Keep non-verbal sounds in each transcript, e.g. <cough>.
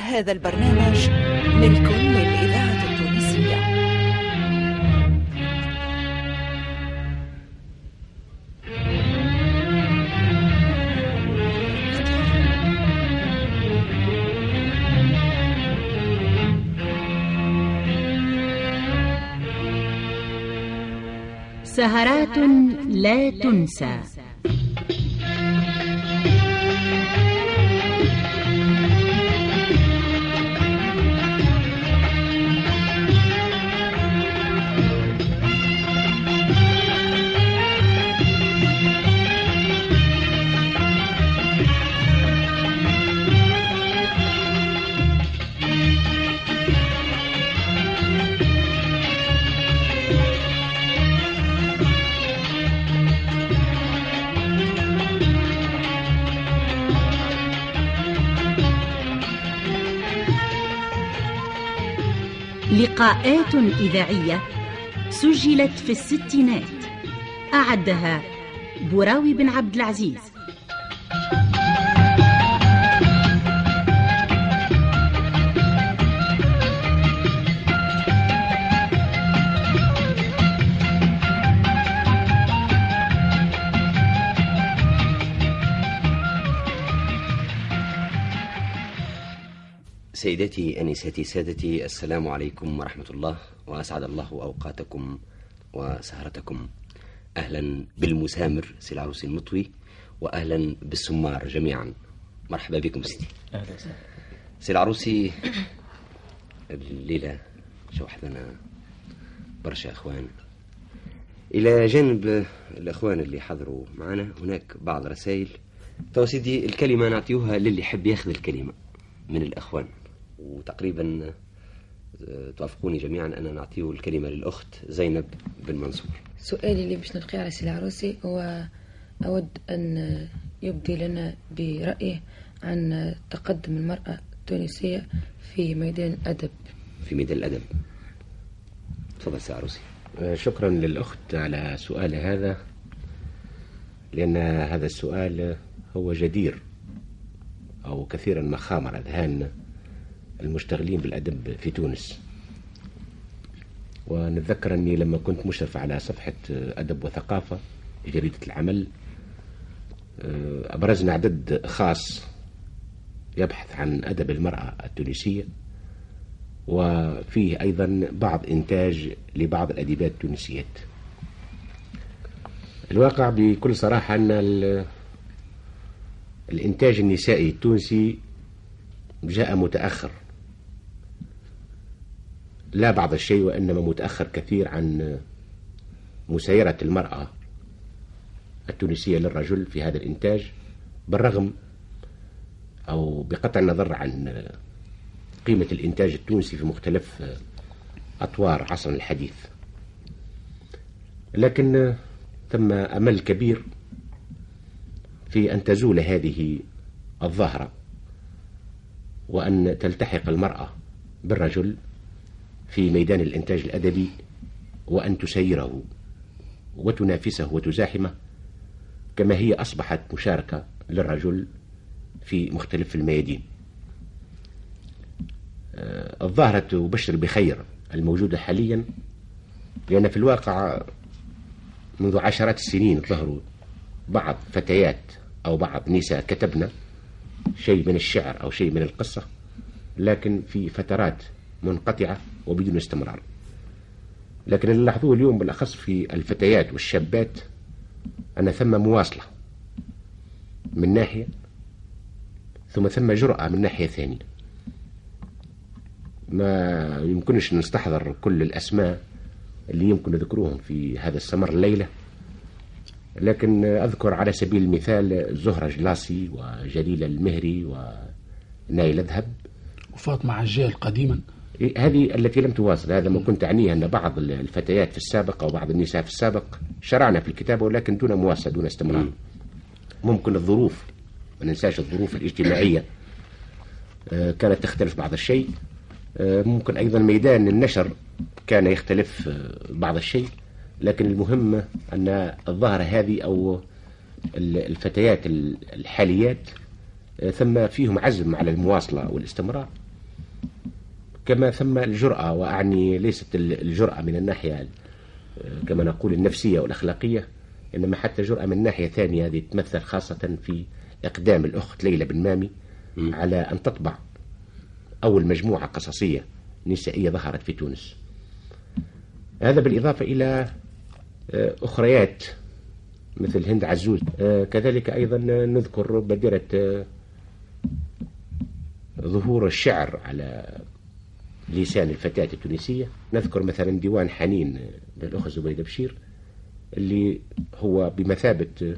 هذا البرنامج ملك للإذاعة التونسية. سهرات لا تنسى. لقاءات إذاعية سجلت في الستينات. أعدها براوي بن عبد العزيز. سيدتي أنستي سادتي السلام عليكم ورحمة الله وأسعد الله أوقاتكم وسهرتكم. أهلا بالمسامر سي العروسي المطوي وأهلا بالسمار جميعا. مرحبا بكم ستي. أهلا وسهلا. سي العروسي الليلة شوح لنا برشا أخوان. إلى جانب الأخوان اللي حضروا معنا هناك بعض رسائل. تو سيدي الكلمة نعطيوها للي يحب ياخذ الكلمة من الأخوان. وتقريبا آه، توافقوني جميعا أن نعطيه الكلمة للأخت زينب بن منصور. سؤالي اللي باش نلقيه على سي العروسي هو أود أن يبدي لنا برأيه عن تقدم المرأة التونسية في ميدان الأدب. في ميدان الأدب. تفضل سي عروسي. آه، شكرا للأخت على سؤال هذا لأن هذا السؤال هو جدير أو كثيرا ما خامر أذهان. المشتغلين بالأدب في تونس. ونتذكر أني لما كنت مشرف على صفحة أدب وثقافة جريدة العمل آه، أبرزنا عدد خاص يبحث عن أدب المرأة التونسية وفيه أيضا بعض إنتاج لبعض الأديبات التونسيات. الواقع بكل صراحة أن ال- الإنتاج النسائي التونسي جاء متأخر. لا بعض الشيء وإنما متأخر كثير عن مسايرة المرأة التونسية للرجل في هذا الإنتاج بالرغم أو بقطع النظر عن قيمة الإنتاج التونسي في مختلف أطوار عصرنا الحديث. لكن ثم أمل كبير في أن تزول هذه الظاهرة وأن تلتحق المرأة بالرجل في ميدان الإنتاج الأدبي وأن تسيره وتنافسه وتزاحمه كما هي أصبحت مشاركة للرجل في مختلف الميادين. آه، الظاهرة تبشر بخير الموجودة حاليا لأن في الواقع منذ عشرات السنين ظهروا بعض فتيات أو بعض نساء كتبنا شيء من الشعر أو شيء من القصة لكن في فترات منقطعة وبدون استمرار. لكن اللي لاحظوه اليوم بالأخص في الفتيات والشابات أن ثم مواصلة من ناحية ثم ثم جرأة من ناحية ثانية. ما يمكنش نستحضر كل الأسماء اللي يمكن ذكروهم في هذا السمر الليلة لكن أذكر على سبيل المثال زهرة جلاسي وجليلة المهري ونايل ذهب وفاطمة عجال قديما. هذه التي لم تواصل هذا ما كنت أعنيه أن بعض الفتيات في السابق أو بعض النساء في السابق شرعنا في الكتابة ولكن دون مواصلة دون استمرار. ممكن الظروف ما ننساش الظروف الاجتماعية آه، كانت تختلف بعض الشيء. آه، ممكن أيضا ميدان النشر كان يختلف آه، بعض الشيء. لكن المهم أن الظاهرة هذه أو ال- الفتيات ال- الحاليات ثم فيهم عزم على المواصلة والاستمرار. كما ثم الجرأة وأعني ليست ال- الجرأة من الناحية كما نقول النفسية والأخلاقية إنما حتى جرأة من ناحية ثانية هذه تمثل خاصة في إقدام الأخت ليلى بن مامي على أن تطبع أول مجموعة قصصية نسائية ظهرت في تونس. هذا بالإضافة إلى آه، أخريات مثل هند عزوز. آه، كذلك أيضا نذكر بادرة آه، ظهور الشعر على لسان الفتاة التونسية. نذكر مثلا ديوان حنين للأخت زبيدة بشير اللي هو بمثابة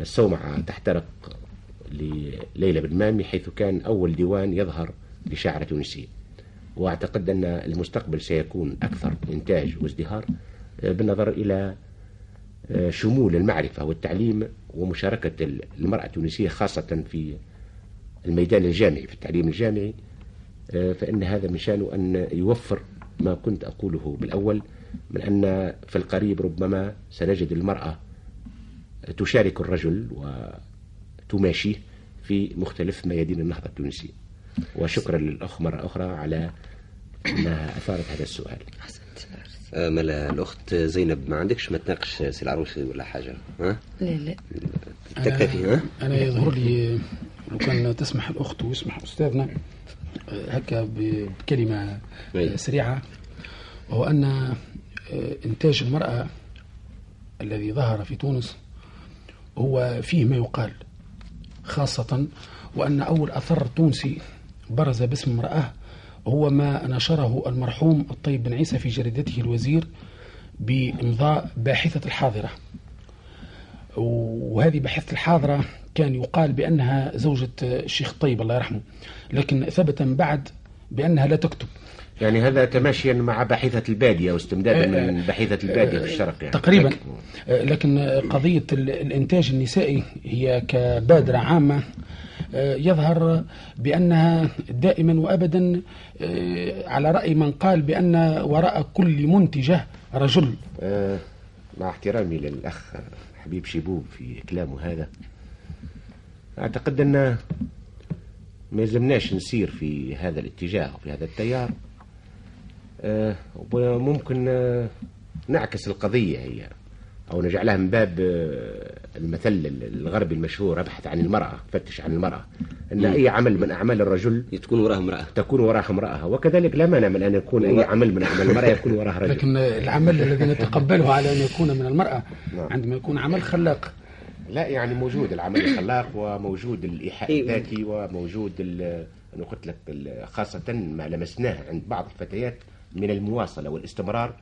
الصومعة تحترق لليلى بن مامي حيث كان أول ديوان يظهر لشاعرة تونسية. وأعتقد أن المستقبل سيكون أكثر إنتاج وازدهار بالنظر إلى شمول المعرفة والتعليم ومشاركة المرأة التونسية خاصة في الميدان الجامعي في التعليم الجامعي. فإن هذا من شأنه أن يوفر ما كنت أقوله بالأول من أن في القريب ربما سنجد المرأة تشارك الرجل وتماشيه في مختلف ميادين النهضة التونسية. وشكرا للأخ مرة أخرى على أنها أثارت هذا السؤال. آه، ملا الأخت زينب ما عندكش ما تناقش سي العروسي ولا حاجة؟ ها؟ لا لا. تكتفي ها؟ أنا يظهر لي لو كان تسمح الأخت ويسمح أستاذنا آه، هكا بكلمة سريعة وهو أن آه، إنتاج المرأة الذي ظهر في تونس هو فيه ما يقال خاصة وأن أول أثر تونسي برز باسم امرأة هو ما نشره المرحوم الطيب بن عيسى في جريدته الوزير بإمضاء باحثة الحاضرة. وهذه باحثة الحاضرة كان يقال بأنها زوجة الشيخ الطيب الله يرحمه. لكن ثبت من بعد بأنها لا تكتب. يعني هذا تماشيا مع باحثة البادية واستمدادا من باحثة البادية في الشرق يعني. تقريبا. لكن- آه، قضية ال- الإنتاج النسائي هي كبادرة عامة آه، يظهر بأنها دائما وأبدا آه، على رأي من قال بأن وراء كل منتجة رجل. آه، مع احترامي للأخ حبيب شيبوب في كلامه هذا. أعتقد أن ما يلزمناش نسير في هذا الاتجاه وفي هذا التيار. آه، وممكن آه، نعكس القضية هي أو نجعلها من باب آه، المثل الغربي المشهور أبحث عن المرأة فتش عن المرأة أن أي عمل من أعمال الرجل تكون وراها امرأة. تكون وراها امرأة. وكذلك لا مانع من أن يكون أي عمل من أعمال المرأة يكون وراها رجل. لكن العمل الذي نتقبله على أن يكون من المرأة نعم. عندما يكون عمل خلاق. لا يعني موجود العمل الخلاق وموجود الإيحاء إيه. الذاتي وموجود أنا قلت لك خاصة ما لمسناه عند بعض الفتيات من المواصلة والاستمرار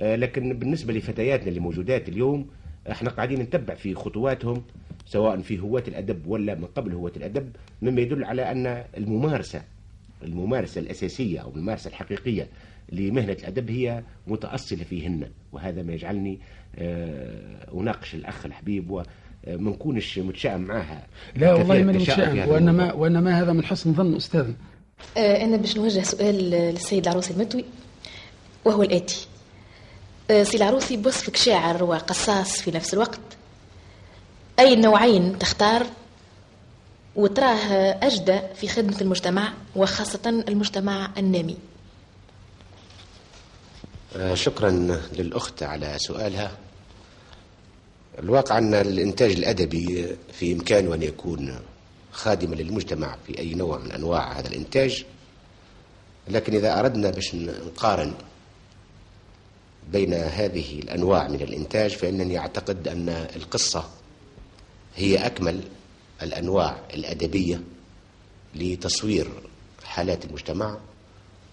آه، لكن بالنسبة لفتياتنا اللي موجودات اليوم إحنا قاعدين نتبع في خطواتهم سواء في هواة الأدب ولا من قبل هواة الأدب مما يدل على أن الممارسة الممارسة الأساسية أو الممارسة الحقيقية لمهنة الأدب هي متأصلة فيهن وهذا ما يجعلني آه، أناقش الأخ الحبيب وما نكونش متشائم معها لا والله ماني متشائم الموضوع. وإنما هذا من حسن ظن أستاذنا آه، أنا باش نوجه سؤال للسيد العروسي المتوي وهو الآتي. آه، سي العروسي بوصفك شاعر وقصاص في نفس الوقت. أي النوعين تختار وتراه أجدى في خدمة المجتمع وخاصة المجتمع النامي؟ آه، شكرا للأخت على سؤالها. الواقع أن الإنتاج الأدبي في إمكانه أن يكون خادما للمجتمع في أي نوع من أنواع هذا الإنتاج لكن إذا أردنا باش نقارن بين هذه الأنواع من الإنتاج فإنني أعتقد أن القصة هي أكمل الأنواع الأدبية لتصوير حالات المجتمع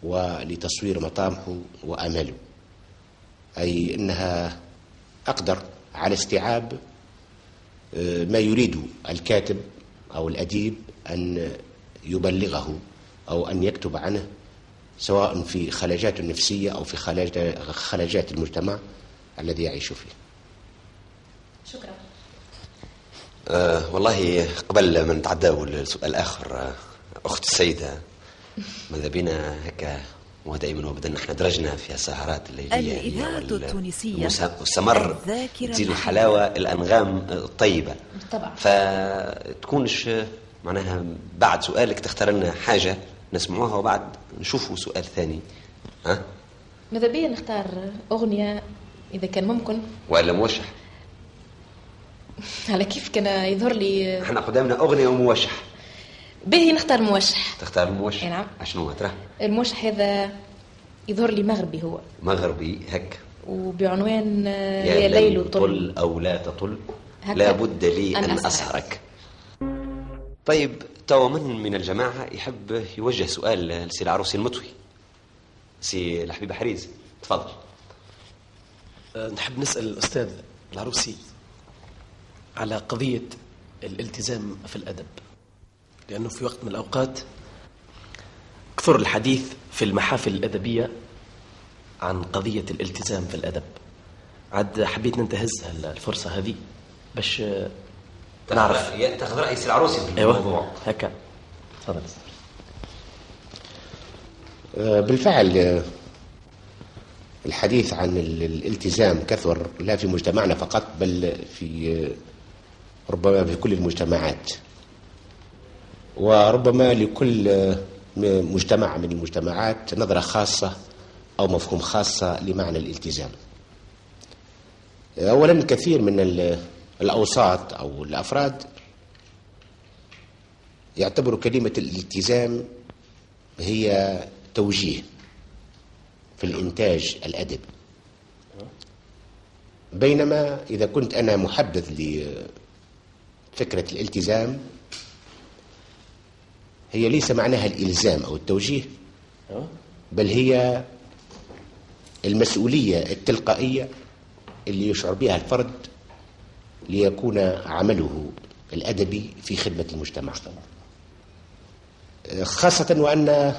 ولتصوير مطامحه وآماله أي أنها أقدر على استيعاب آه، ما يريد الكاتب أو الأديب أن يبلغه أو أن يكتب عنه سواء في خلاجاته النفسية أو في خلاجات المجتمع الذي يعيش فيه. شكرا. آه والله قبل ما نتعداو للسؤال الآخر آه أخت السيدة ماذا بينا هكا؟ ودائما وابدا إحنا درجنا في السهرات التونسية المس- والسمر الذاكرة تزيد الحية. حلاوة الأنغام الطيبة. بالطبع. فتكونش معناها بعد سؤالك تختار لنا حاجة نسمعوها وبعد نشوفوا سؤال ثاني. ها؟ ماذا بيا نختار أغنية إذا كان ممكن؟ ولا موشح. <laughs> على كيف كان يظهر لي؟ إحنا قدامنا أغنية وموشح. باهي نختار موشح. تختار الموشح أي نعم. شنو ترى الموشح هذا يظهر لي مغربي هو. مغربي هك. وبعنوان آه، يا ليل طل. أو لا تطل. هكا. لا بد لي أن أن أسهرك. اسهرك طيب توا من من الجماعة يحب يوجه سؤال لسي العروسي المطوي سي الحبيب حريز تفضل. أه، نحب نسأل الأستاذ العروسي على قضية الالتزام في الأدب. لأنه في وقت من الأوقات كثر الحديث في المحافل الأدبية عن قضية الالتزام في الأدب. عاد حبيت ننتهز الفرصة هذه باش نعرف. تاخذ رأي سي العروسي في أيوة. الموضوع. هكا. تفضل. آه، بالفعل آه، الحديث عن ال- الالتزام كثر لا في مجتمعنا فقط بل في آه، ربما في كل المجتمعات. وربما لكل مجتمع من المجتمعات نظرة خاصة أو مفهوم خاصة لمعنى الالتزام. أولا كثير من ال- الأوساط أو الأفراد يعتبروا كلمة الالتزام هي توجيه في الإنتاج الأدبي بينما إذا كنت أنا محدث لفكرة الالتزام هي ليس معناها الإلزام أو التوجيه بل هي المسؤولية التلقائية اللي يشعر بها الفرد ليكون عمله الأدبي في خدمة المجتمع. خاصة وأن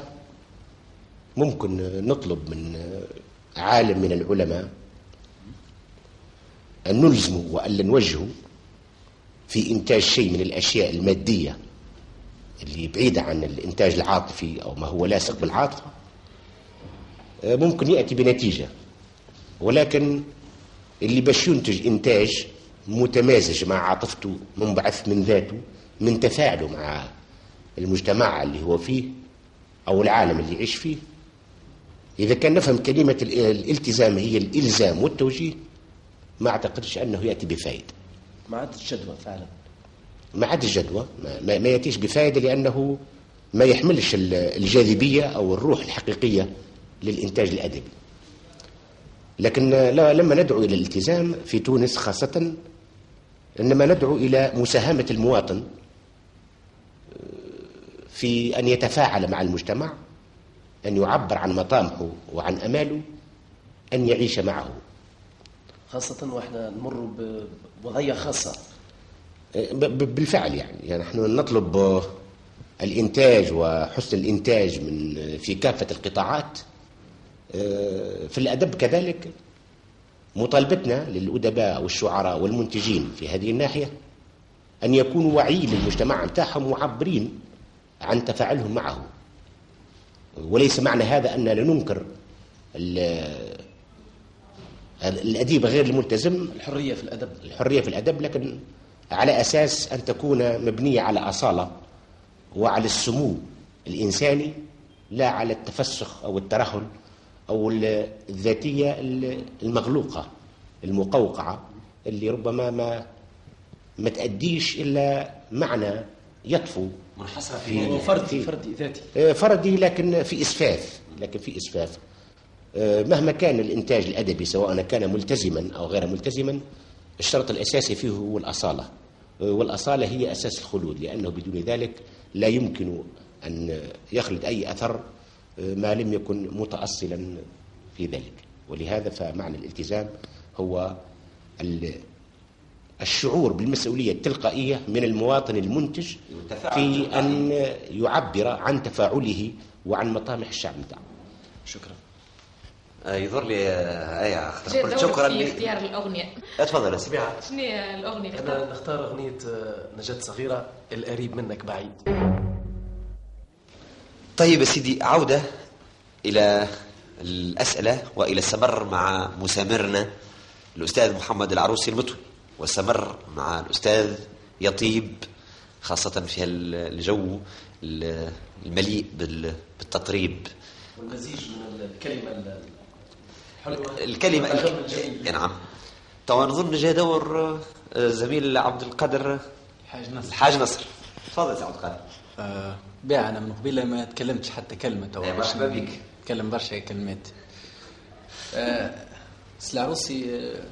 ممكن نطلب من عالم من العلماء أن نلزمه وأن نوجهه في إنتاج شيء من الأشياء المادية اللي بعيدة عن الإنتاج العاطفي أو ما هو لاصق بالعاطفة ممكن يأتي بنتيجة. ولكن اللي باش ينتج إنتاج متمازج مع عاطفته منبعث من ذاته من تفاعله مع المجتمع اللي هو فيه أو العالم اللي يعيش فيه. إذا كان نفهم كلمة ال- الالتزام هي الإلزام والتوجيه ما أعتقدش أنه يأتي بفائدة ما عادش جدوى فعلا. ما عاد الجدوى ما, ما, يأتيش بفائدة لأنه ما يحملش ال- الجاذبية أو الروح الحقيقية للإنتاج الأدبي. لكن لما ندعو إلى الالتزام في تونس خاصة إنما ندعو إلى مساهمة المواطن في أن يتفاعل مع المجتمع أن يعبر عن مطامحه وعن أماله أن يعيش معه. خاصة وإحنا نمر بوضعية خاصة. بالفعل يعني, يعني نحن نطلب الإنتاج وحسن الإنتاج من في كافة القطاعات آه، في الأدب كذلك مطالبتنا للأدباء والشعراء والمنتجين في هذه الناحية أن يكونوا واعيين للمجتمع متاعهم معبرين عن تفاعلهم معه. وليس معنى هذا أننا ننكر ال- الأديب غير الملتزم. الحرية في الأدب. الحرية في الأدب لكن على أساس أن تكون مبنية على أصالة وعلى السمو الإنساني لا على التفسخ أو الترهل أو ال- الذاتية ال- المغلوقة المقوقعة اللي ربما ما ما تأديش إلا معنى يطفو. منحصرة في فردي فردي ذاتي. آه، فردي لكن في إسفاف لكن في إسفاف. آه، مهما كان الإنتاج الأدبي سواء كان ملتزما أو غير ملتزما الشرط الأساسي فيه هو الأصالة. والأصالة هي أساس الخلود لأنه بدون ذلك لا يمكن أن يخلد أي أثر آه، ما لم يكن متأصلا في ذلك. ولهذا فمعنى الالتزام هو ال- الشعور بالمسؤولية التلقائية من المواطن المنتج في أن يعبر عن تفاعله وعن مطامح الشعب بتاعه. شكرا. يظهر لي آه، أختار. جاء قلت دورك شكرا لي. اختيار الأغنية. اتفضل يا سيدي. طبيعة شنو اللي اختارها؟ أنا نختار أغنية آه، نجاة صغيرة القريب منك بعيد. طيب يا سيدي عودة إلى الأسئلة وإلى السمر مع مسامرنا الأستاذ محمد العروسي المطوي والسمر مع الأستاذ يطيب خاصة في الجو المليء بال- بالتطريب. والمزيج من الكلمة الحلوة الكلمة الجميل. نعم. طبعا نظن جاء دور آه، زميل عبد القادر حاج نصر. الحاج نصر. تفضل عبد القادر. آه بيع أنا من قبيلة ما تكلمتش حتى كلمة تو. مرحبا بك. تكلم برشا كلمات. آه سلعروسي آه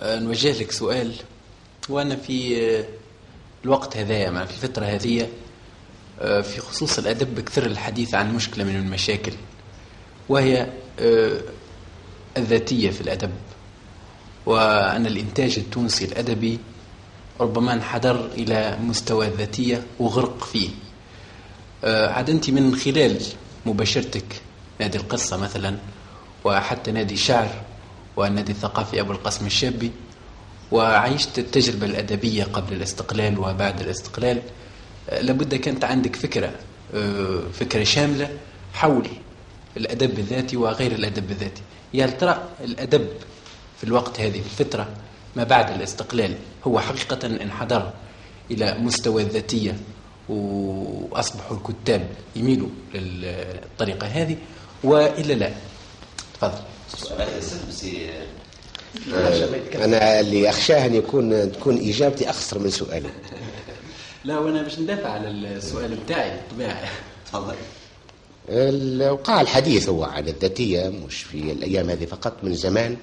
آه نوجه لك سؤال. وأنا في آه الوقت هذايا مع في الفترة هذه آه في خصوص الأدب كثر الحديث عن مشكلة من المشاكل. وهي آه الذاتية في الأدب. وأن الإنتاج التونسي الأدبي ربما انحدر إلى مستوى الذاتية وغرق فيه. آه، عاد أنت من خلال مباشرتك نادي القصة مثلا وحتى نادي الشعر والنادي الثقافي أبو القاسم الشابي وعيشت التجربة الأدبية قبل الاستقلال وبعد الاستقلال. آه، لابد كانت عندك فكرة فكرة شاملة حول الأدب الذاتي وغير الأدب الذاتي يا ترى الأدب في الوقت هذه الفترة ما بعد الاستقلال هو حقيقة انحدر إلى مستوى الذاتية وأصبحوا الكتاب يميلوا للطريقة هذه وإلا لا؟ تفضل. أنا اللي أخشاه أن يكون تكون إجابتي أخسر من سؤالي. لا وأنا باش ندافع على السؤال بتاعي بالطبيعة تفضل. وقع الحديث هو عن الذاتية مش في الأيام هذه فقط من زمان.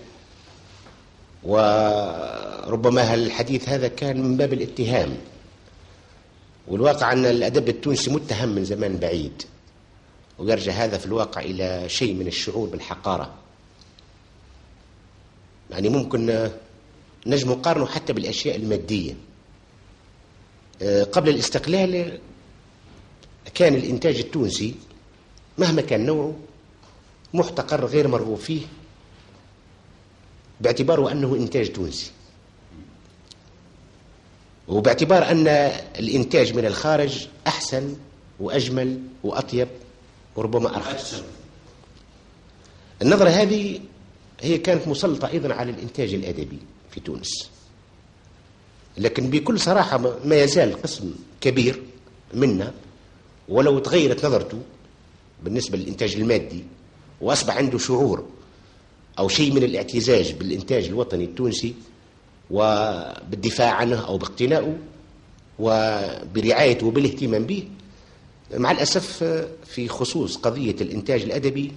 وربما الحديث هذا كان من باب الاتهام. والواقع أن الأدب التونسي متهم من زمان بعيد. ويرجع هذا في الواقع إلى شيء من الشعور بالحقارة. يعني ممكن نجم نقارنه حتى بالأشياء المادية. آه، قبل الاستقلال كان الإنتاج التونسي مهما كان نوعه محتقر غير مرغوب فيه باعتباره أنه إنتاج تونسي. وباعتبار أن الإنتاج من الخارج أحسن وأجمل وأطيب وربما أرخص. النظرة هذه هي كانت مسلطة أيضا على الإنتاج الأدبي في تونس. لكن بكل صراحة ما ما يزال قسم كبير منا ولو تغيرت نظرته بالنسبة للإنتاج المادي وأصبح عنده شعور أو شيء من الاعتزاز بالإنتاج الوطني التونسي وبالدفاع عنه أو باقتنائه وبرعايته وبالاهتمام به. مع الأسف في خصوص قضية الإنتاج الأدبي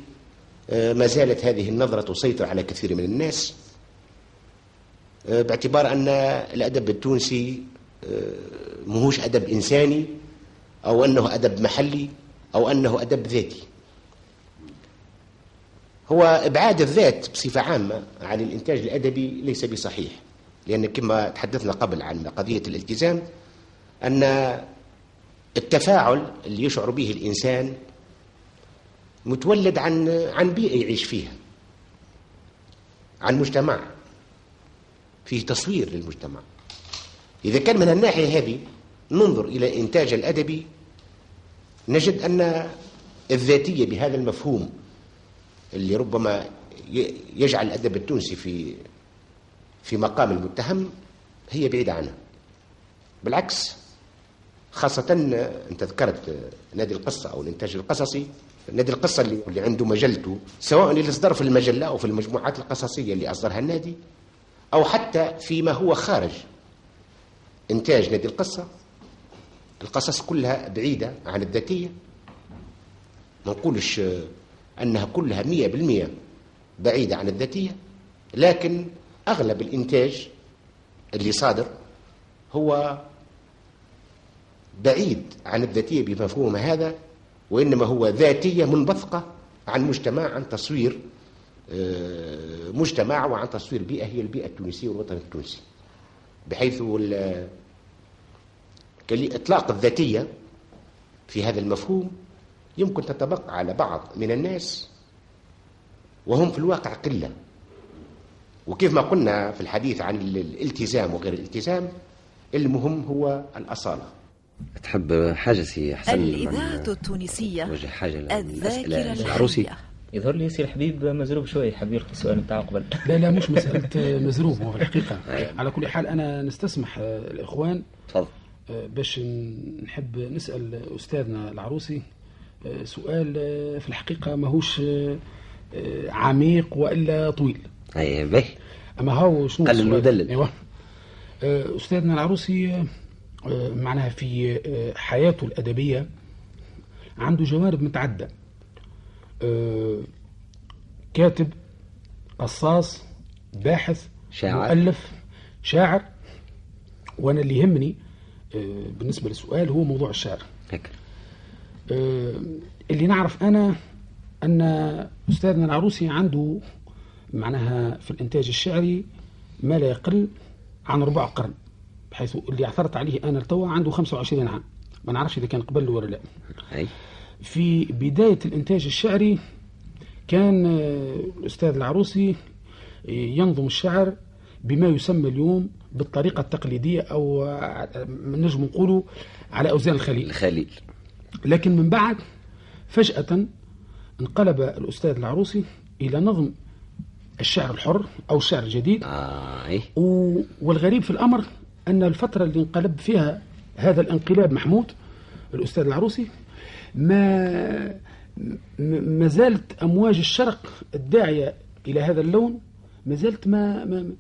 ما زالت هذه النظرة تسيطر على كثير من الناس باعتبار أن الأدب التونسي مهوش أدب إنساني أو أنه أدب محلي. أو أنه أدب ذاتي. هو إبعاد الذات بصفة عامة عن الإنتاج الأدبي ليس بصحيح لأن كما تحدثنا قبل عن قضية الالتزام أن التفاعل اللي يشعر به الإنسان متولد عن عن بيئة يعيش فيها عن مجتمع فيه تصوير للمجتمع. إذا كان من الناحية هذه ننظر إلى الإنتاج الأدبي نجد أن الذاتية بهذا المفهوم اللي ربما يجعل الأدب التونسي في في مقام المتهم هي بعيدة عنه. بالعكس خاصة أنت ذكرت نادي القصة أو الإنتاج القصصي. نادي القصة اللي, اللي عنده مجلته سواء اللي اصدر في المجلة أو في المجموعات القصصية اللي أصدرها النادي أو حتى فيما هو خارج إنتاج نادي القصة. القصص كلها بعيدة عن الذاتية. ما نقولش أنها كلها مية بالمية بعيدة عن الذاتية لكن أغلب الإنتاج اللي صادر هو بعيد عن الذاتية بمفهوم هذا وإنما هو ذاتية منبثقة عن مجتمع عن تصوير مجتمع وعن تصوير بيئة هي البيئة التونسية والوطن التونسي. بحيث إطلاق الذاتية في هذا المفهوم يمكن تتبقى على بعض من الناس وهم في الواقع قلة. وكيف ما قلنا في الحديث عن الالتزام وغير الالتزام المهم هو الأصالة. تحب حاجة سي حسن الإذاعة التونسية وجه حاجة الذاكرة العروسي. يظهر لي سي الحبيب مزروب شوي. حاب يلقي السؤال نتاعو قبل لا لا مش مسألة مزروب هو في الحقيقة <laughs> على كل حال أنا نستسمح آه، الإخوان. تفضل. باش نحب نسأل أستاذنا العروسي آه، سؤال آه، في الحقيقة ماهوش آه، عميق وإلا طويل أي باهي أما هو شنو قلل السؤال؟ ودلل. أيوة أستاذنا العروسي معناها في حياته الأدبية عنده جوانب متعدة آه، كاتب قصاص باحث شاعر. مؤلف شاعر وأنا اللي يهمني بالنسبة للسؤال هو موضوع الشعر. هكا آه، اللي نعرف أنا أن أستاذنا العروسي عنده معناها في الإنتاج الشعري ما لا يقل عن ربع قرن بحيث اللي عثرت عليه أنا لتوا عنده 25 عام. ما نعرفش إذا كان قبل ولا لا. أي. في بداية الإنتاج الشعري كان آه، الأستاذ العروسي آه، ينظم الشعر بما يسمى اليوم بالطريقة التقليدية أو آه، نجم نقولوا على أوزان الخليل. الخليل. لكن من بعد فجأة انقلب الأستاذ العروسي إلى نظم الشعر الحر أو الشعر الجديد. آه و- والغريب في الأمر أن الفترة اللي انقلب فيها هذا الانقلاب محمود الأستاذ العروسي ما ما زالت أمواج الشرق الداعية إلى هذا اللون ما زالت ما, ما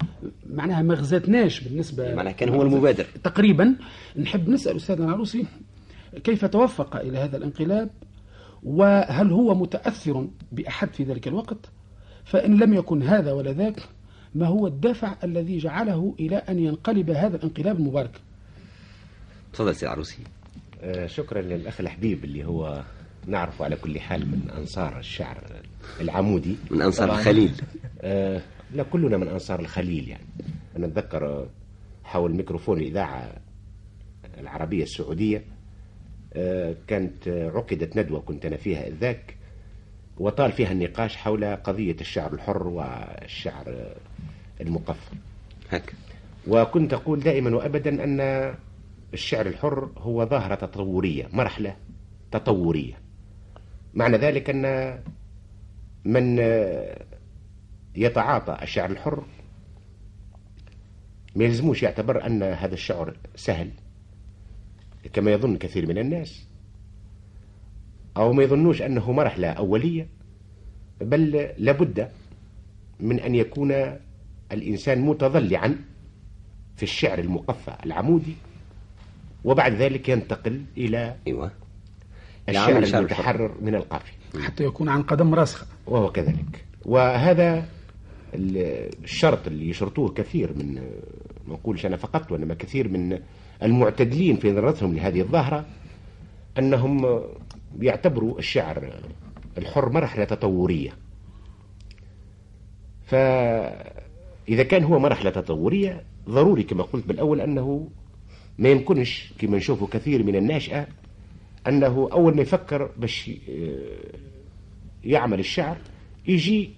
معناها ما غزتناش بالنسبة معناها كان هو المبادر. تقريبا. نحب نسأل أستاذنا العروسي كيف توفق إلى هذا الانقلاب وهل هو متأثر بأحد في ذلك الوقت؟ فإن لم يكن هذا ولا ذاك ما هو الدافع الذي جعله إلى أن ينقلب هذا الانقلاب المبارك؟ تفضل سي العروسي. آه، شكرا للأخ الحبيب اللي هو نعرفه على كل حال من أنصار الشعر العمودي. من أنصار. الخليل. آه، لا كلنا من أنصار الخليل يعني. أنا أتذكر حول ميكروفون الإذاعة العربية السعودية آه، كانت عقدت ندوة كنت أنا فيها ذاك وطال فيها النقاش حول قضية الشعر الحر والشعر المقفى هكا وكنت أقول دائما وأبدا أن الشعر الحر هو ظاهرة تطورية مرحلة تطورية. معنى ذلك أن من يتعاطى الشعر الحر. ما يلزموش يعتبر أن هذا الشعر سهل كما يظن كثير من الناس. أو ما يظنوش أنه مرحلة أولية بل لابد من أن يكون الإنسان متضلعا في الشعر المقفى العمودي وبعد ذلك ينتقل إلى أيوه. الشعر المتحرر من القافية. حتى يكون عن قدم راسخة. وهو كذلك. وهذا الشرط اللي يشرطوه كثير من ما نقولش أنا فقط وإنما كثير من المعتدلين في نظرتهم لهذه الظاهرة أنهم يعتبروا الشعر الحر مرحلة تطورية. فإذا كان هو مرحلة تطورية ضروري كما قلت بالأول أنه ما يمكنش كما نشوفه كثير من الناشئة أنه أول ما يفكر باش آه، يعمل الشعر يجي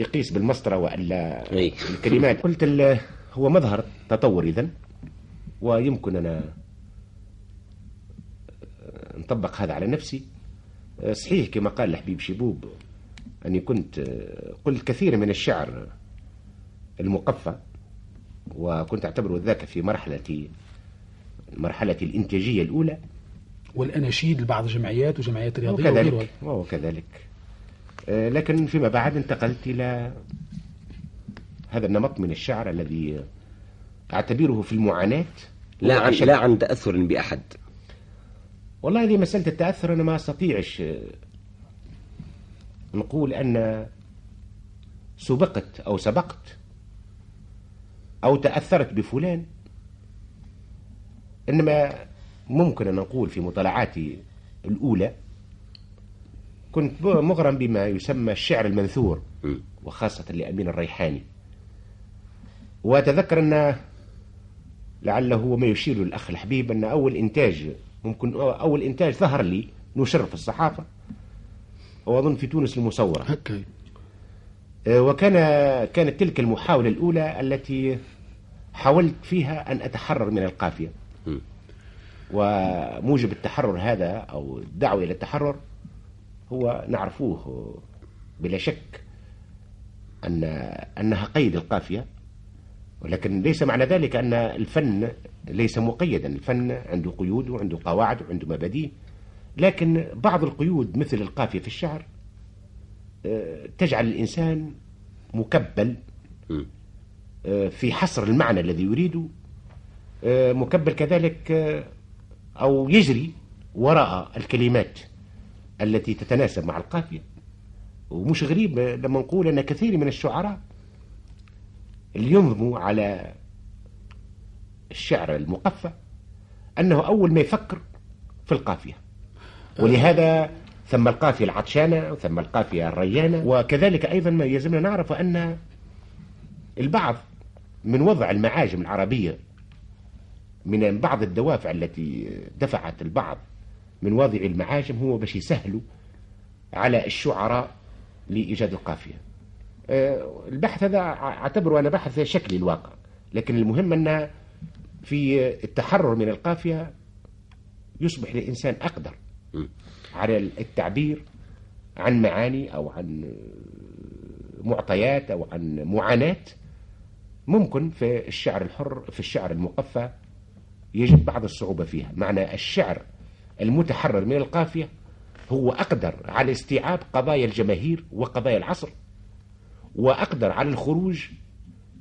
يقيس بالمسطرة وإلا أي. الكلمات. <laughs> قلت ال- هو مظهر تطور إذن ويمكن أنا آه، نطبق هذا على نفسي. صحيح كما قال الحبيب شبوب أني كنت قلت كثير من الشعر المقفى وكنت أعتبره ذاك في مرحلة مرحلة الإنتاجية الأولى. والأناشيد لبعض الجمعيات وجمعيات رياضية وغيرها. وكذلك وهو كذلك. آه، لكن فيما بعد انتقلت إلى هذا النمط من الشعر الذي أعتبره في المعاناة لا عن. لا عن تأثر بأحد والله هذه مسألة التأثر أنا ما أستطيعش آه، نقول أن سبقت أو سبقت أو تأثرت بفلان إنما ممكن أن نقول في مطالعاتي الأولى كنت مغرم بما يسمى الشعر المنثور. وخاصة لأمين الريحاني وأتذكر أن لعله هو ما يشير الأخ الحبيب أن أول إنتاج ممكن أول إنتاج ظهر لي نشر في الصحافة وأظن في تونس المصورة آه، وكان كانت تلك المحاولة الأولى التي حاولت فيها أن أتحرر من القافية. وموجب التحرر هذا أو الدعوة إلى التحرر هو نعرفوه بلا شك أن أنها قيد القافية ولكن ليس معنى ذلك أن الفن ليس مقيدا الفن عنده قيود وعنده قواعد وعنده مبادئ لكن بعض القيود مثل القافية في الشعر آه، تجعل الإنسان مكبل. آه، في حصر المعنى الذي يريده آه، مكبل كذلك أو يجري وراء الكلمات التي تتناسب مع القافية. ومش غريب لما نقول أن كثير من الشعراء اللي ينظموا على الشعر المقفى أنه أول ما يفكر في القافية. ولهذا ثم القافية العطشانة وثم القافية الريانة. وكذلك أيضا ما يلزمنا نعرف أن البعض من وضع المعاجم العربية من بعض الدوافع التي دفعت البعض من وضع المعاجم هو باش يسهلوا على الشعراء لإيجاد القافية آه، البحث هذا أعتبره أنا بحث شكلي الواقع لكن المهم أن في التحرر من القافية يصبح الإنسان أقدر. على التعبير عن معاني أو عن معطيات أو عن معاناة ممكن في الشعر الحر في الشعر المقفى يجد بعض الصعوبة فيها معنى الشعر المتحرر من القافية هو أقدر على استيعاب قضايا الجماهير وقضايا العصر وأقدر على الخروج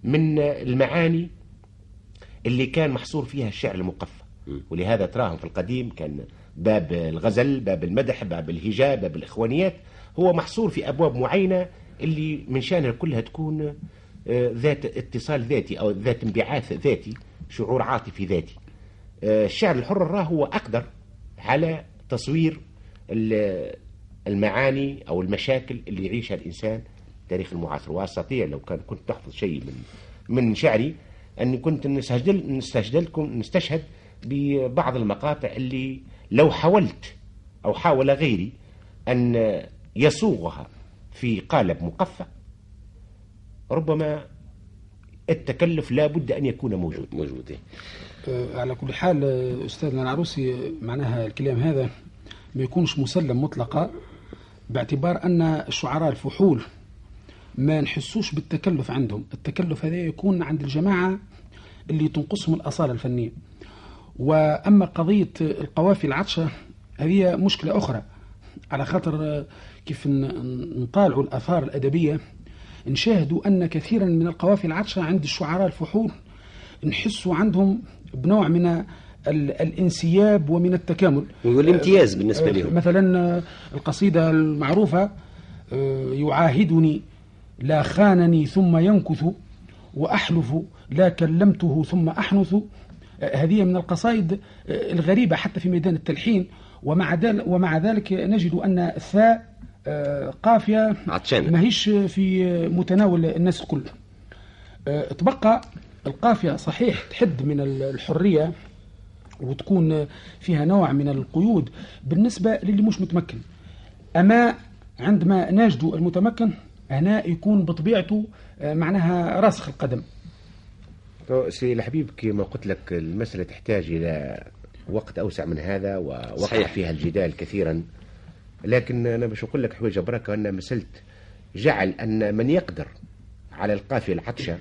من المعاني اللي كان محصور فيها الشعر المقفى. ولهذا تراهم في القديم كان باب الغزل باب المدح باب الهجاء باب الإخوانيات هو محصور في أبواب معينة اللي من شأنها كلها تكون آه، ذات اتصال ذاتي أو ذات انبعاث ذاتي شعور عاطفي ذاتي. آه، الشعر الحر راه هو أقدر على تصوير ال- المعاني أو المشاكل اللي يعيشها الإنسان تاريخ المعاصر. وأستطيع لو كان كنت تحفظ شيء من من شعري أني كنت نستجدل نستجدلكم نستشهد ببعض المقاطع اللي لو حاولت أو حاول غيري أن يصوغها في قالب مقفى ربما التكلف لا بد أن يكون موجود. موجود. على كل حال أستاذنا العروسي معناها الكلام هذا ما يكونش مسلم مطلقا باعتبار أن الشعراء الفحول ما نحسوش بالتكلف عندهم. التكلف هذا يكون عند الجماعة اللي تنقصهم الأصالة الفنية. وأما قضية القوافي العطشة هذه مشكلة أخرى. على خاطر كيف نطالعوا الآثار الأدبية نشاهدوا أن كثيرا من القوافي العطشة عند الشعراء الفحول نحسوا عندهم بنوع من ال- الانسياب ومن التكامل. والامتياز بالنسبة لهم. مثلا القصيدة المعروفة آه، يعاهدني لا خانني ثم ينكث وأحلف لا كلمته ثم أحنث. هذه من القصائد آه، الغريبة حتى في ميدان التلحين. ومع ذلك, ومع ذلك نجد أن الثاء قافية عطشانة. ماهيش في متناول الناس الكل آه، تبقى القافية صحيح تحد من الحرية وتكون فيها نوع من القيود بالنسبة للي مش متمكن أما عندما نجد المتمكن هنا يكون بطبيعته آه، معناها راسخ القدم سي الحبيب كما قلت لك المسألة تحتاج إلى وقت أوسع من هذا ووقع صحيح. فيها الجدال كثيرا لكن أنا باش نقول لك حويجة بركة أن مسألة جعل أن من يقدر على القافية العطشة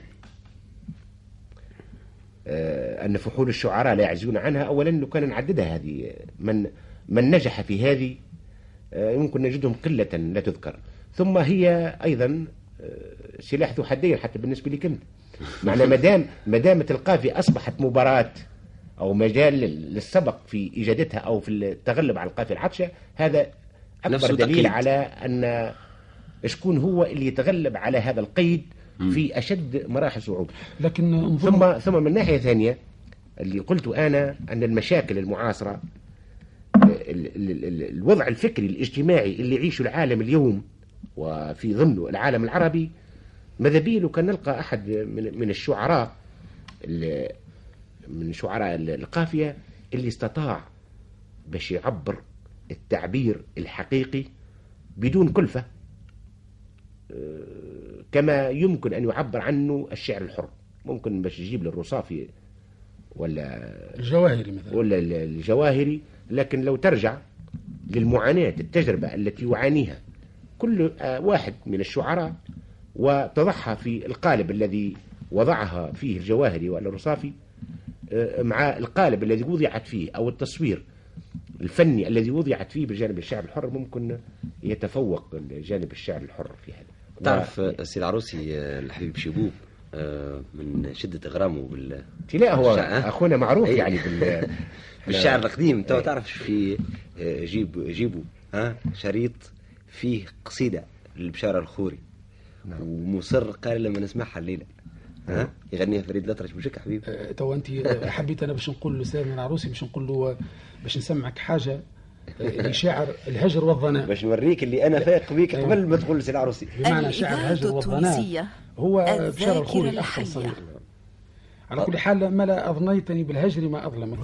آه، أن فحول الشعراء لا يعزون عنها. أولا لو كان نعددها هذه من من نجح في هذه آه، يمكن نجدهم قلة لا تذكر. ثم هي أيضا آه، سلاح ذو حدين حتى بالنسبة لي كنت معنى مدام مدامة القافية أصبحت مباراة أو مجال لل- للسبق في إيجادتها أو في التغلب على القافية العطشة هذا أكبر دليل تقييد. على أن شكون هو اللي يتغلب على هذا القيد في أشد مراحل صعوبة لكن ثم ثم من ناحية ثانية اللي قلت أنا أن المشاكل المعاصرة ال- ال- ال- الوضع الفكري الاجتماعي اللي يعيشه العالم اليوم وفي ضمنه العالم العربي ماذا بيه لو كان نلقى أحد من من الشعراء ال- من شعراء ال- القافية اللي استطاع باش يعبر التعبير الحقيقي بدون كلفة آه، كما يمكن أن يعبر عنه الشعر الحر. ممكن باش يجيب للرصافي ولا الجواهري مثلا. ولا ال- الجواهري لكن لو ترجع للمعاناة التجربة التي يعانيها كل آه، واحد من الشعراء وتضعها في القالب الذي وضعها فيه الجواهري والرصافي آه، مع القالب الذي وضعت فيه أو التصوير الفني الذي وضعت فيه بجانب الشعر الحر ممكن يتفوق جانب الشعر الحر في هذا تعرف آه، سي العروسي آه، الحبيب شيبوب آه، من شدة إغرامه بال لا هو. أخونا معروف أي. يعني بال <laughs> بالشعر القديم تو أي. تعرف في آه، جيب جيبوا ها شريط فيه قصيدة للبشارة الخوري نعم. ومصر قال لما نسمعها الليلة ها؟ يغنيها فريد الأطرش. يا حبيبي؟ آه، تو أنت آه، حبيت أنا باش نقول لاستاذنا العروسي باش نقول له باش نسمعك حاجة آه، <laughs> لشاعر الهجر والضنى باش نوريك اللي أنا فايق بيك أيوة. قبل ما تقول سي العروسي. بمعنى شعر الهجر والضنى هو بشار الخوري الاخ. الصغير. على كل حال ما لا اضنيتني بالهجر ما أظلمك.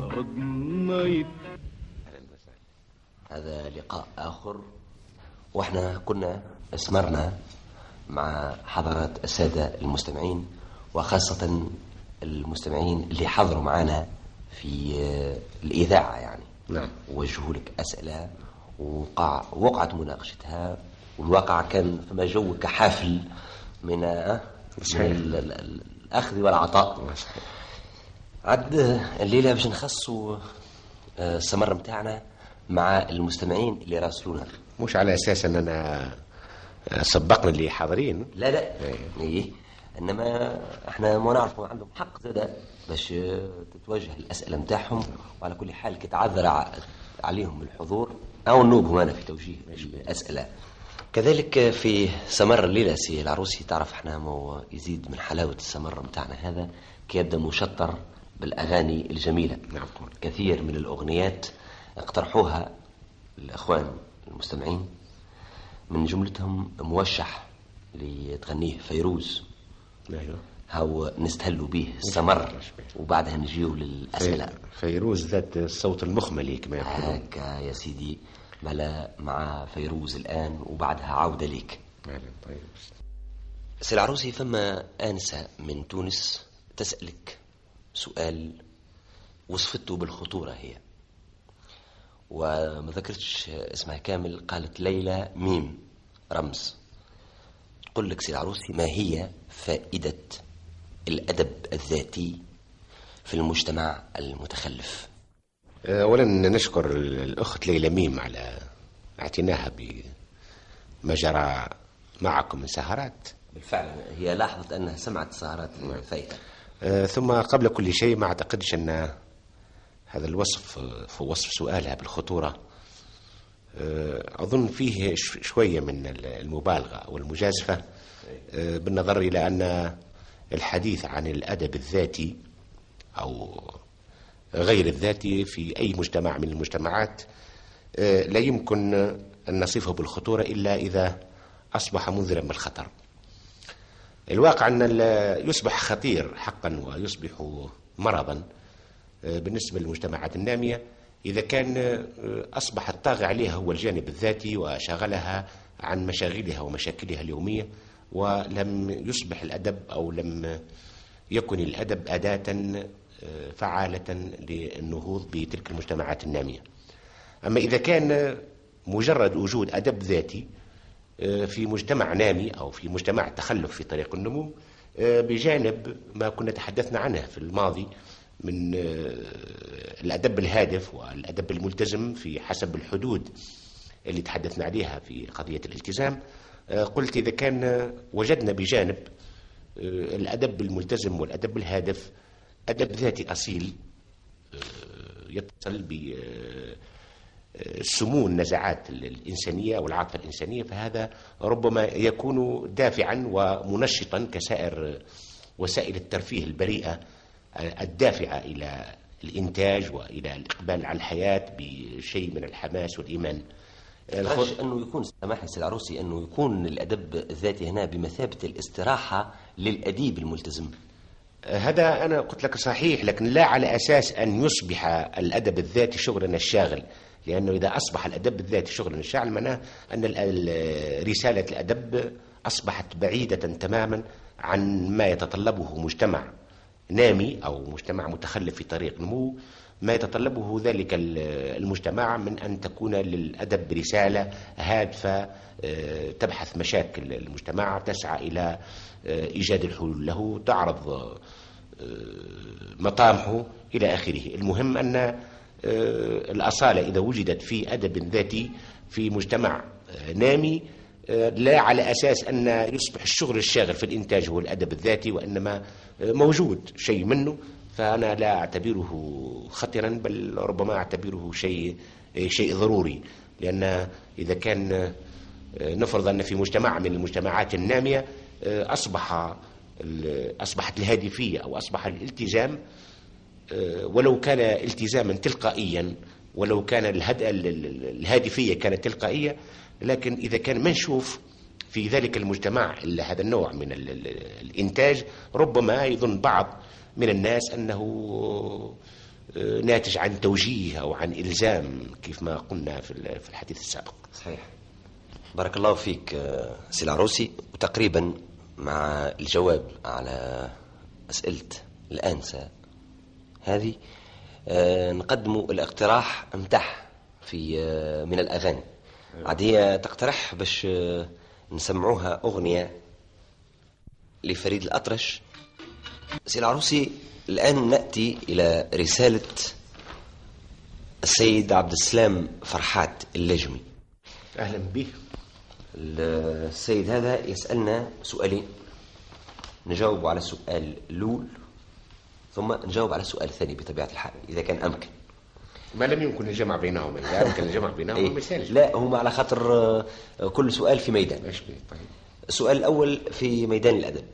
هذا لقاء آخر. وإحنا كنا أسمرنا مع حضرات السادة المستمعين وخاصة المستمعين اللي حضروا معنا في آه، الإذاعة يعني. نعم. وجهوا لك أسئلة وقع وقعت مناقشتها والواقع كان فما جو كحافل من آه، من صحيح. ال- ال- ال- الأخذ والعطاء. عد الليلة باش نخصوا آه، السمر متاعنا مع المستمعين اللي راسلونا. مش على أساس أننا سبقنا اللي حاضرين. لا لا. إيه. إنما إحنا ما نعرفوا عندهم حق زاد باش تتوجه الأسئلة متاعهم وعلى كل حال كتعذر عليهم الحضور أو نوبهم أنا في توجيه الأسئلة. كذلك في سمر الليلة سي العروسي تعرف إحنا مما يزيد من حلاوة السمر متاعنا هذا كي يبدأ مشطر بالأغاني الجميلة. نعم. كثير من الأغنيات اقترحوها الإخوان المستمعين من جملتهم موشح اللي تغنيه فيروز. أيوه. هاو نستهلوا به السمر وبعدها نجيو للأسئلة. فيروز ذات الصوت المخملي كما يقولون. هكا يا سيدي. مالا مع فيروز الآن وبعدها عودة ليك. طيب. سي العروسي فما آنسة من تونس تسألك سؤال وصفته بالخطورة هي؟ وما ذكرتش اسمها كامل قالت ليلى ميم رمز. تقول لك سي العروسي ما هي فائدة الأدب الذاتي في المجتمع المتخلف. أولا نشكر الأخت ليلى ميم على اعتناها بما جرى معكم من سهرات. بالفعل هي لاحظت أنها سمعت سهرات الفائدة آه، ثم قبل كل شيء ما أعتقدش أن هذا الوصف في وصف سؤالها بالخطورة. آه، أظن فيه شوية من ال- المبالغة أو المجازفة. آه، بالنظر إلى أن الحديث عن الأدب الذاتي أو غير الذاتي في أي مجتمع من المجتمعات آه، لا يمكن أن نصفه بالخطورة إلا إذا أصبح منذرا بالخطر الواقع أن يصبح خطير حقا ويصبح مرضا آه، بالنسبة للمجتمعات النامية. إذا كان آه، أصبح الطاغي عليها هو الجانب الذاتي وشغلها عن مشاغلها ومشاكلها اليومية ولم يصبح الأدب أو لم يكن الأدب أداة آه، فعالة للنهوض بتلك المجتمعات النامية. أما إذا كان مجرد وجود أدب ذاتي آه، في مجتمع نامي أو في مجتمع تخلف في طريق النمو آه، بجانب ما كنا تحدثنا عنه في الماضي من الأدب الهادف والأدب الملتزم في حسب الحدود اللي تحدثنا عليها في قضية الالتزام. قلت إذا كان وجدنا بجانب آه، الأدب الملتزم والأدب الهادف أدب ذاتي أصيل آه، يتصل ب آه، سمو النزعات الإنسانية والعاطفة الإنسانية فهذا ربما يكون دافعا ومنشطا كسائر وسائل الترفيه البريئة الدافعة إلى الإنتاج وإلى الإقبال على الحياة بشيء من الحماس والإيمان. تحتاج أنه يكون سامحني سي العروسي أنه يكون الأدب الذاتي هنا بمثابة الاستراحة للأديب الملتزم. هذا أنا قلت لك صحيح لكن لا على أساس أن يصبح الأدب الذاتي شغلنا الشاغل. لأنه إذا أصبح الأدب الذاتي شغلنا الشاغل معناه أن ال- ال- رسالة الأدب أصبحت بعيدة تماما عن ما يتطلبه مجتمع نامي أو مجتمع متخلف في طريق نمو. ما يتطلبه ذلك ال- المجتمع من أن تكون للأدب رسالة هادفة آه، تبحث مشاكل المجتمع تسعى إلى آه، إيجاد الحلول له تعرض آه، مطامحه إلى آخره. المهم أن الأصالة إذا وجدت في أدب ذاتي في مجتمع نامي لا على أساس أن يصبح الشغل الشاغل في الإنتاج هو الأدب الذاتي وإنما موجود شيء منه. فأنا لا أعتبره خطرا بل ربما أعتبره شيء شيء ضروري. لأن إذا كان آه، نفرض أن في مجتمع من المجتمعات النامية آه، أصبح أصبحت الهادفية أو أصبح الالتزام آه، ولو كان التزاما تلقائيا ولو كان الهادفية كانت تلقائية لكن إذا كان منشوف في ذلك المجتمع ال- هذا النوع من ال- ال- الإنتاج ربما يظن بعض من الناس أنه آه، ناتج عن توجيه أو عن إلزام كيف ما قلنا في ال- في الحديث السابق. صحيح. بارك الله فيك آه، سي العروسي وتقريبا مع الجواب على أسئلة الآنسة هذه آه، نقدم الاقتراح متاح في من الأغاني. عاد هي تقترح باش نسمعوها أغنية لفريد الأطرش. سي العروسي الآن نأتي إلى رسالة السيد عبد السلام فرحات اللجمي. أهلا به السيد هذا يسألنا سؤالين. نجاوب على السؤال الأول ثم نجاوب على السؤال الثاني بطبيعة الحال إذا كان أمكن. ما لم يمكن الجمع بينهما إذا يمكن الجمع بينهما إيه؟ ما يسالش لا هم على خاطر آه، كل سؤال في ميدان؟ طيب. السؤال الأول في ميدان الأدب.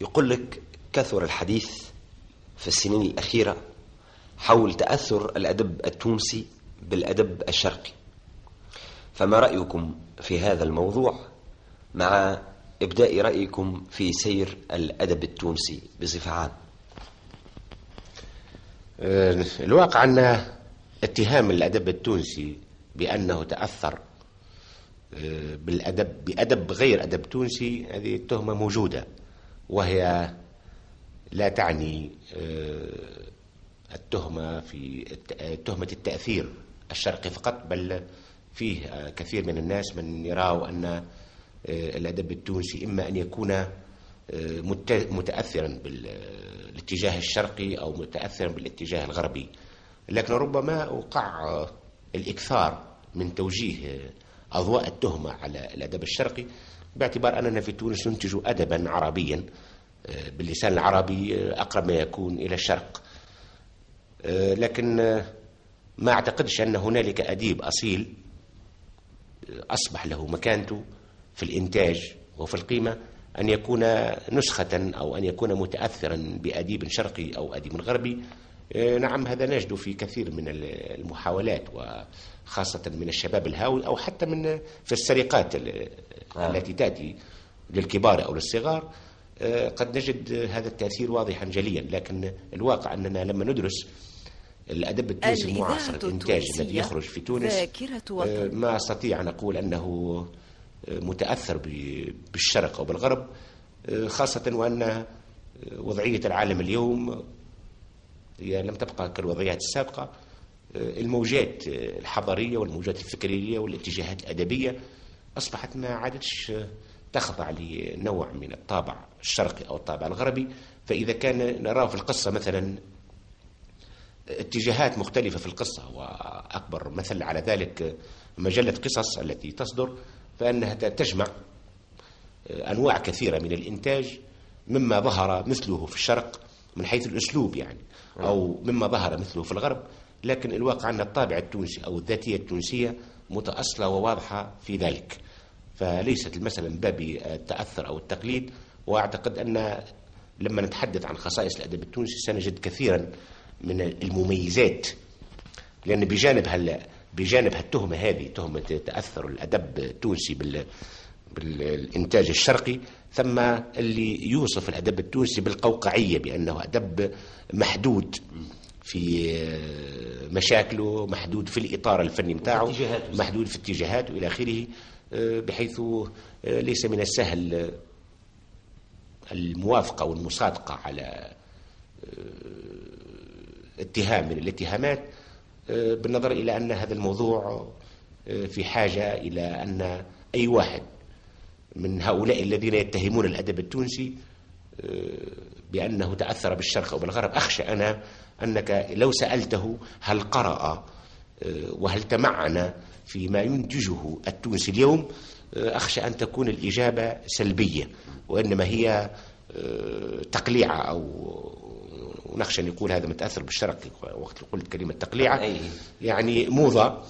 يقول لك كثر الحديث في السنين الأخيرة حول تأثر الأدب التونسي بالأدب الشرقي. فما رأيكم في هذا الموضوع مع إبداء رأيكم في سير الأدب التونسي بصفة عامة؟ الواقع أن اتهام الأدب التونسي بأنه تأثر آه، بالأدب بأدب غير أدب تونسي هذه التهمة موجودة وهي لا تعني آه، التهمة في تهمة التأثير الشرقي فقط بل فيه آه، كثير من الناس من يروا أن آه، الأدب التونسي إما أن يكون مت- متأثرا بالاتجاه الشرقي أو متأثرا بالاتجاه الغربي. لكن ربما وقع الإكثار من توجيه أضواء التهمة على الأدب الشرقي باعتبار أننا في تونس ننتج أدبا عربيا باللسان العربي آه، أقرب ما يكون إلى الشرق. آه، لكن آه، ما أعتقدش أن هنالك أديب أصيل أصبح له مكانته في الإنتاج وفي القيمة أن يكون نسخة أو أن يكون متأثرا بأديب شرقي أو أديب غربي. نعم هذا نجد في كثير من المحاولات وخاصة من الشباب الهاوي أو حتى من في السرقات ال-. التي تأتي للكبار أو للصغار. قد نجد هذا التأثير واضحا جليا لكن الواقع أننا لما ندرس الأدب التونسي المعاصر الإنتاج الذي يخرج في تونس آه، ما أستطيع أن أقول أنه آه، متأثر بالشرق أو بالغرب آه، خاصة وأن آه، وضعية العالم اليوم هي لم تبقى كالوضعيات السابقة آه، الموجات آه، الحضارية والموجات الفكرية والاتجاهات الأدبية أصبحت ما عادتش آه، تخضع لنوع من الطابع الشرقي أو الطابع الغربي فإذا كان نراه في القصة مثلا اتجاهات مختلفة في القصة وأكبر مثل على ذلك مجلة قصص التي تصدر فإنها تجمع أنواع كثيرة من الإنتاج مما ظهر مثله في الشرق من حيث الأسلوب يعني أو مما ظهر مثله في الغرب. لكن الواقع أن الطابع التونسي أو الذاتية التونسية متأصلة وواضحة في ذلك. فليست المسألة من باب التأثر أو التقليد وأعتقد أن لما نتحدث عن خصائص الأدب التونسي سنجد كثيرا من المميزات لأن بجانب هال بجانب هالتهمة هذه تهمة تأثر الأدب التونسي بال بالإنتاج الشرقي ثم اللي يوصف الأدب التونسي بالقوقعية بأنه أدب محدود في مشاكله محدود في الإطار الفني اتجاهاته. محدود في اتجاهاته إلى آخره بحيث ليس من السهل الموافقة والمصادقة على اتهام من الاتهامات آه، بالنظر إلى أن هذا الموضوع آه، في حاجة إلى أن أي واحد من هؤلاء الذين يتهمون الأدب التونسي بأنه تأثر بالشرق أو بالغرب أخشى أنا أنك لو سألته هل قرأ وهل تمعن فيما ينتجه التونسي اليوم أخشى أن تكون الإجابة سلبية وإنما هي تقليعة أو ونخشى أن يقول هذا متأثر بالشرق وقت قلت كلمة تقليعة يعني موضة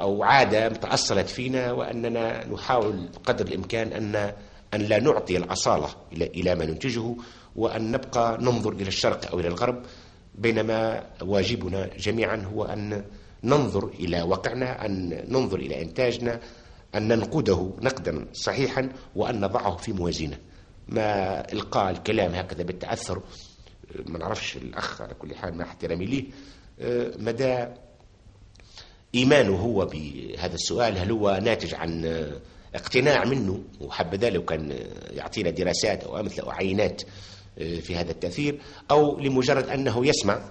أو عادة تأصلت فينا وأننا نحاول قدر الإمكان أن أن لا نعطي الأصالة إلى إلى ما ننتجه وأن نبقى ننظر إلى الشرق أو إلى الغرب بينما واجبنا جميعا هو أن ننظر إلى واقعنا أن ننظر إلى إنتاجنا أن ننقده نقدا صحيحا وأن نضعه في موازينه. ما إلقاء الكلام هكذا بالتأثر ما نعرفش الأخ على كل حال مع احترامي ليه مدى إيمانه هو بهذا السؤال هل هو ناتج عن اقتناع منه؟ وحبذا لو كان يعطينا دراسات أو أمثلة أو عينات في هذا التأثير أو لمجرد أنه يسمع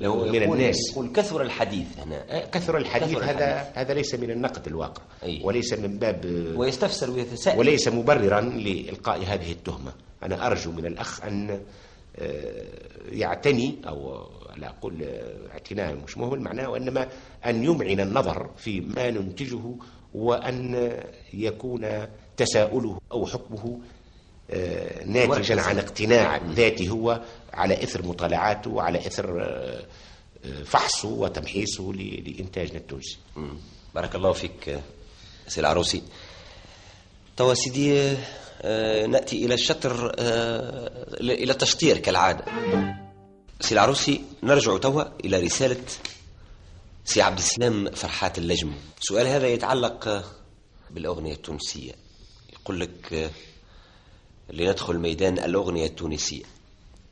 لو من الناس. يقول كثر الحديث. هنا كثر الحديث كثر هذا الحديث. هذا ليس من النقد الواقع. أي. وليس من باب ويستفسر ويتساءل. وليس مبررا لإلقاء هذه التهمة. أنا أرجو من الأخ أن آه، يعتني أو لا أقول آه، اعتناء مش مهم معناه وإنما أن يمعن النظر في ما ننتجه وأن يكون تساؤله أو حكمه آه، ناتجا مركز. عن اقتناع ذاتي هو على إثر مطالعاته وعلى إثر آه، آه، فحصه وتمحيصه لإنتاجنا التونسي. بارك الله فيك آه، سي العروسي. توا سيدي آه، نأتي إلى الشطر آه، إلى التشطير كالعادة. سي العروسي نرجع توا إلى رسالة سي عبد السلام فرحات اللجم. السؤال هذا يتعلق آه، بالأغنية التونسية. يقول لك آه، لندخل ميدان الأغنية التونسية.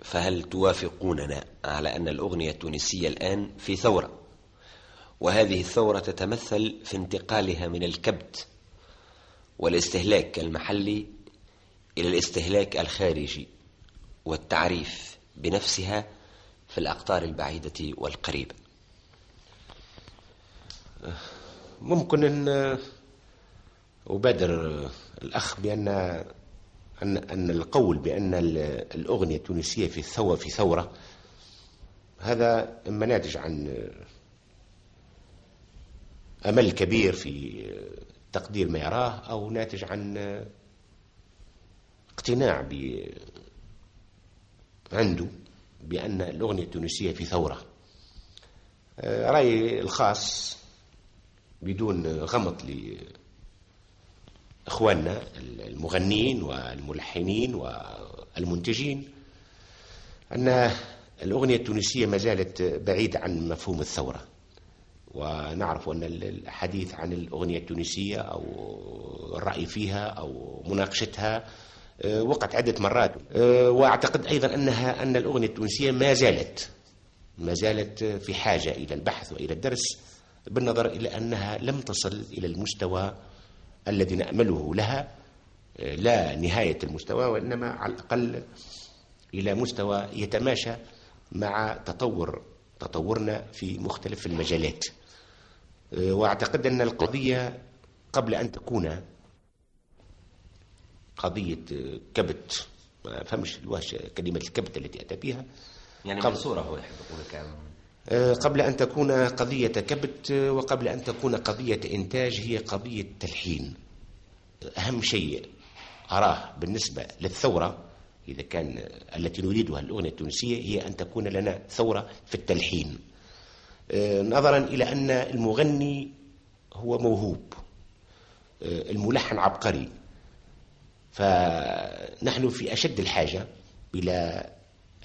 فهل توافقوننا على أن الأغنية التونسية الآن في ثورة؟ وهذه الثورة تتمثل في انتقالها من الكبت والاستهلاك المحلي إلى الاستهلاك الخارجي والتعريف بنفسها في الأقطار البعيدة والقريبة. ممكن أن أبادر الأخ بأن أن أن القول بأن ال- الأغنية التونسية في ثورة في ثورة هذا إما ناتج عن أمل كبير في تقدير ما يراه أو ناتج عن اقتناع ب عنده بأن الأغنية التونسية في ثورة. رأيي الخاص بدون غمط لإخواننا المغنين والملحنين والمنتجين أن الأغنية التونسية ما زالت بعيدة عن مفهوم الثورة. ونعرف أن الحديث عن الأغنية التونسية أو الرأي فيها أو مناقشتها آه، وقعت عدة مرات. آه، وأعتقد أيضا أنها أن الأغنية التونسية ما زالت ما زالت في حاجة إلى البحث وإلى الدرس بالنظر إلى أنها لم تصل إلى المستوى الذي نأمله لها آه، لا نهاية المستوى وإنما على الأقل إلى مستوى يتماشى مع تطور تطورنا في مختلف المجالات. آه، وأعتقد أن القضية قبل أن تكون قضية آه، كبت ما فهمش كلمة الكبت التي أتى بها. يعني قبل- منصورة هو يحب يقول قبل أن تكون قضية كبت آه، وقبل أن تكون قضية إنتاج هي قضية تلحين. أهم شيء أراه بالنسبة للثورة إذا كان آه، التي نريدها الأغنية التونسية هي أن تكون لنا ثورة في التلحين. آه، نظرا إلى أن المغني هو موهوب آه، الملحن عبقري. فنحن في أشد الحاجة إلى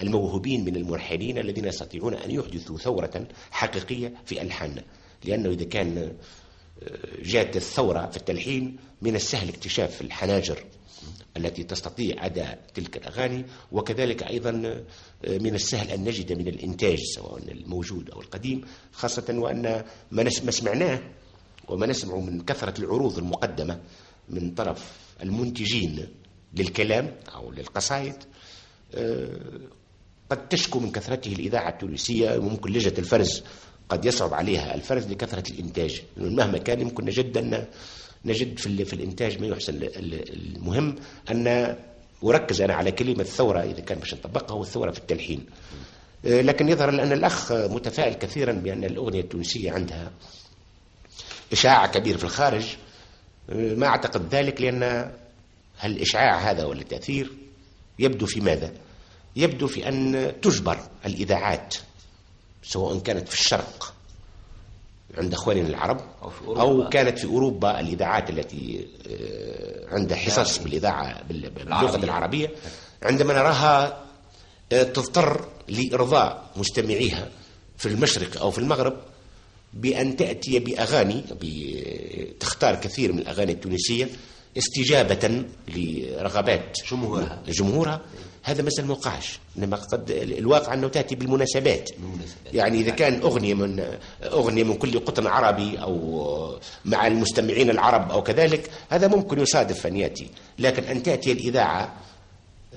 الموهوبين من الملحنين الذين يستطيعون أن يحدثوا ثورة حقيقية في ألحاننا لأنه إذا كان آه، جاءت الثورة في التلحين من السهل اكتشاف الحناجر التي تستطيع أداء تلك الأغاني وكذلك أيضا آه، من السهل أن نجد من الإنتاج سواء الموجود أو القديم خاصة وأن ما سمعناه وما نسمع من كثرة العروض المقدمة من طرف المنتجين للكلام أو للقصائد آه، قد تشكو من كثرته الإذاعة التونسية وممكن لجنة الفرز قد يصعب عليها الفرز لكثرة الإنتاج. مهما كان يمكن نجد أن نجد في, في الإنتاج ما يحسن المهم أن وركز أنا على كلمة ثورة إذا كان باش نطبقها هو الثورة في التلحين. آه، لكن يظهر أن الأخ متفائل كثيرا بأن الأغنية التونسية عندها إشاعة كبير في الخارج. آه، ما أعتقد ذلك لأن الإشعاع هذا ولا التأثير؟ يبدو في ماذا؟ يبدو في أن تجبر الإذاعات سواء كانت في الشرق عند أخواننا العرب أو, في أو كانت في أوروبا الإذاعات التي آه، عندها حصص بالإذاعة باللغة العربية عندما نراها آه، تضطر لإرضاء مستمعيها في المشرق أو في المغرب بأن تأتي بأغاني تختار كثير من الأغاني التونسية استجابة لرغبات جمهورها. جمهورها. هذا مثلا ما وقعش إنما قد الواقع أنه تأتي بالمناسبات. يعني إذا كان أغنية من أغنية من كل قطن عربي أو مع المستمعين العرب أو كذلك هذا ممكن يصادف أن يأتي. لكن أن تأتي الإذاعة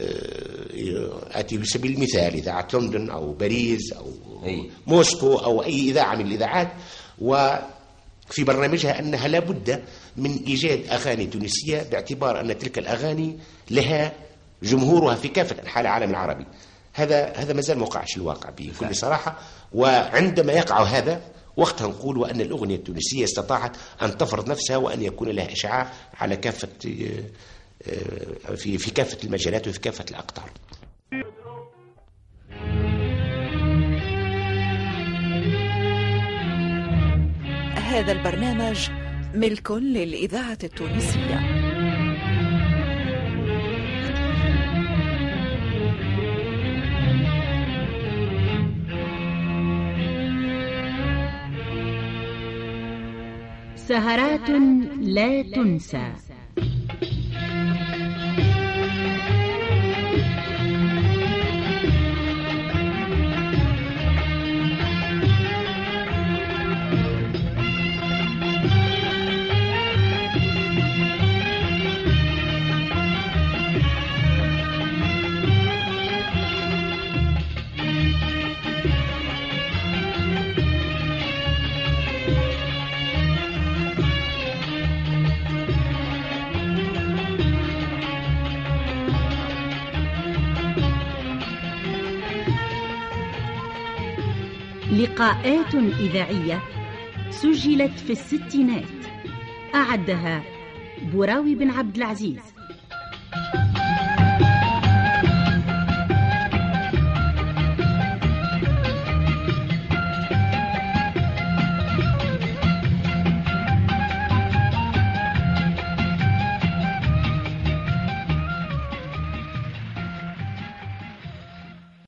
آه، آتي بسبيل المثال إذاعة لندن أو باريس أو موسكو أو أي إذاعة من الإذاعات. وفي برنامجها أنها لابد من إيجاد أغاني تونسية باعتبار أن تلك الأغاني لها جمهورها في كافة أنحاء العالم العربي. هذا هذا ما زال ما وقعش الواقع بكل صراحة. وعندما يقع هذا وقتها نقول وأن الأغنية التونسية استطاعت أن تفرض نفسها وأن يكون لها إشعاع على كافة آه، في في كافة المجالات وفي كافة الأقطار. هذا البرنامج ملك للإذاعة التونسية. سهرات لا تنسى. لقاءات إذاعية سجلت في الستينات. أعدها براوي بن عبد العزيز.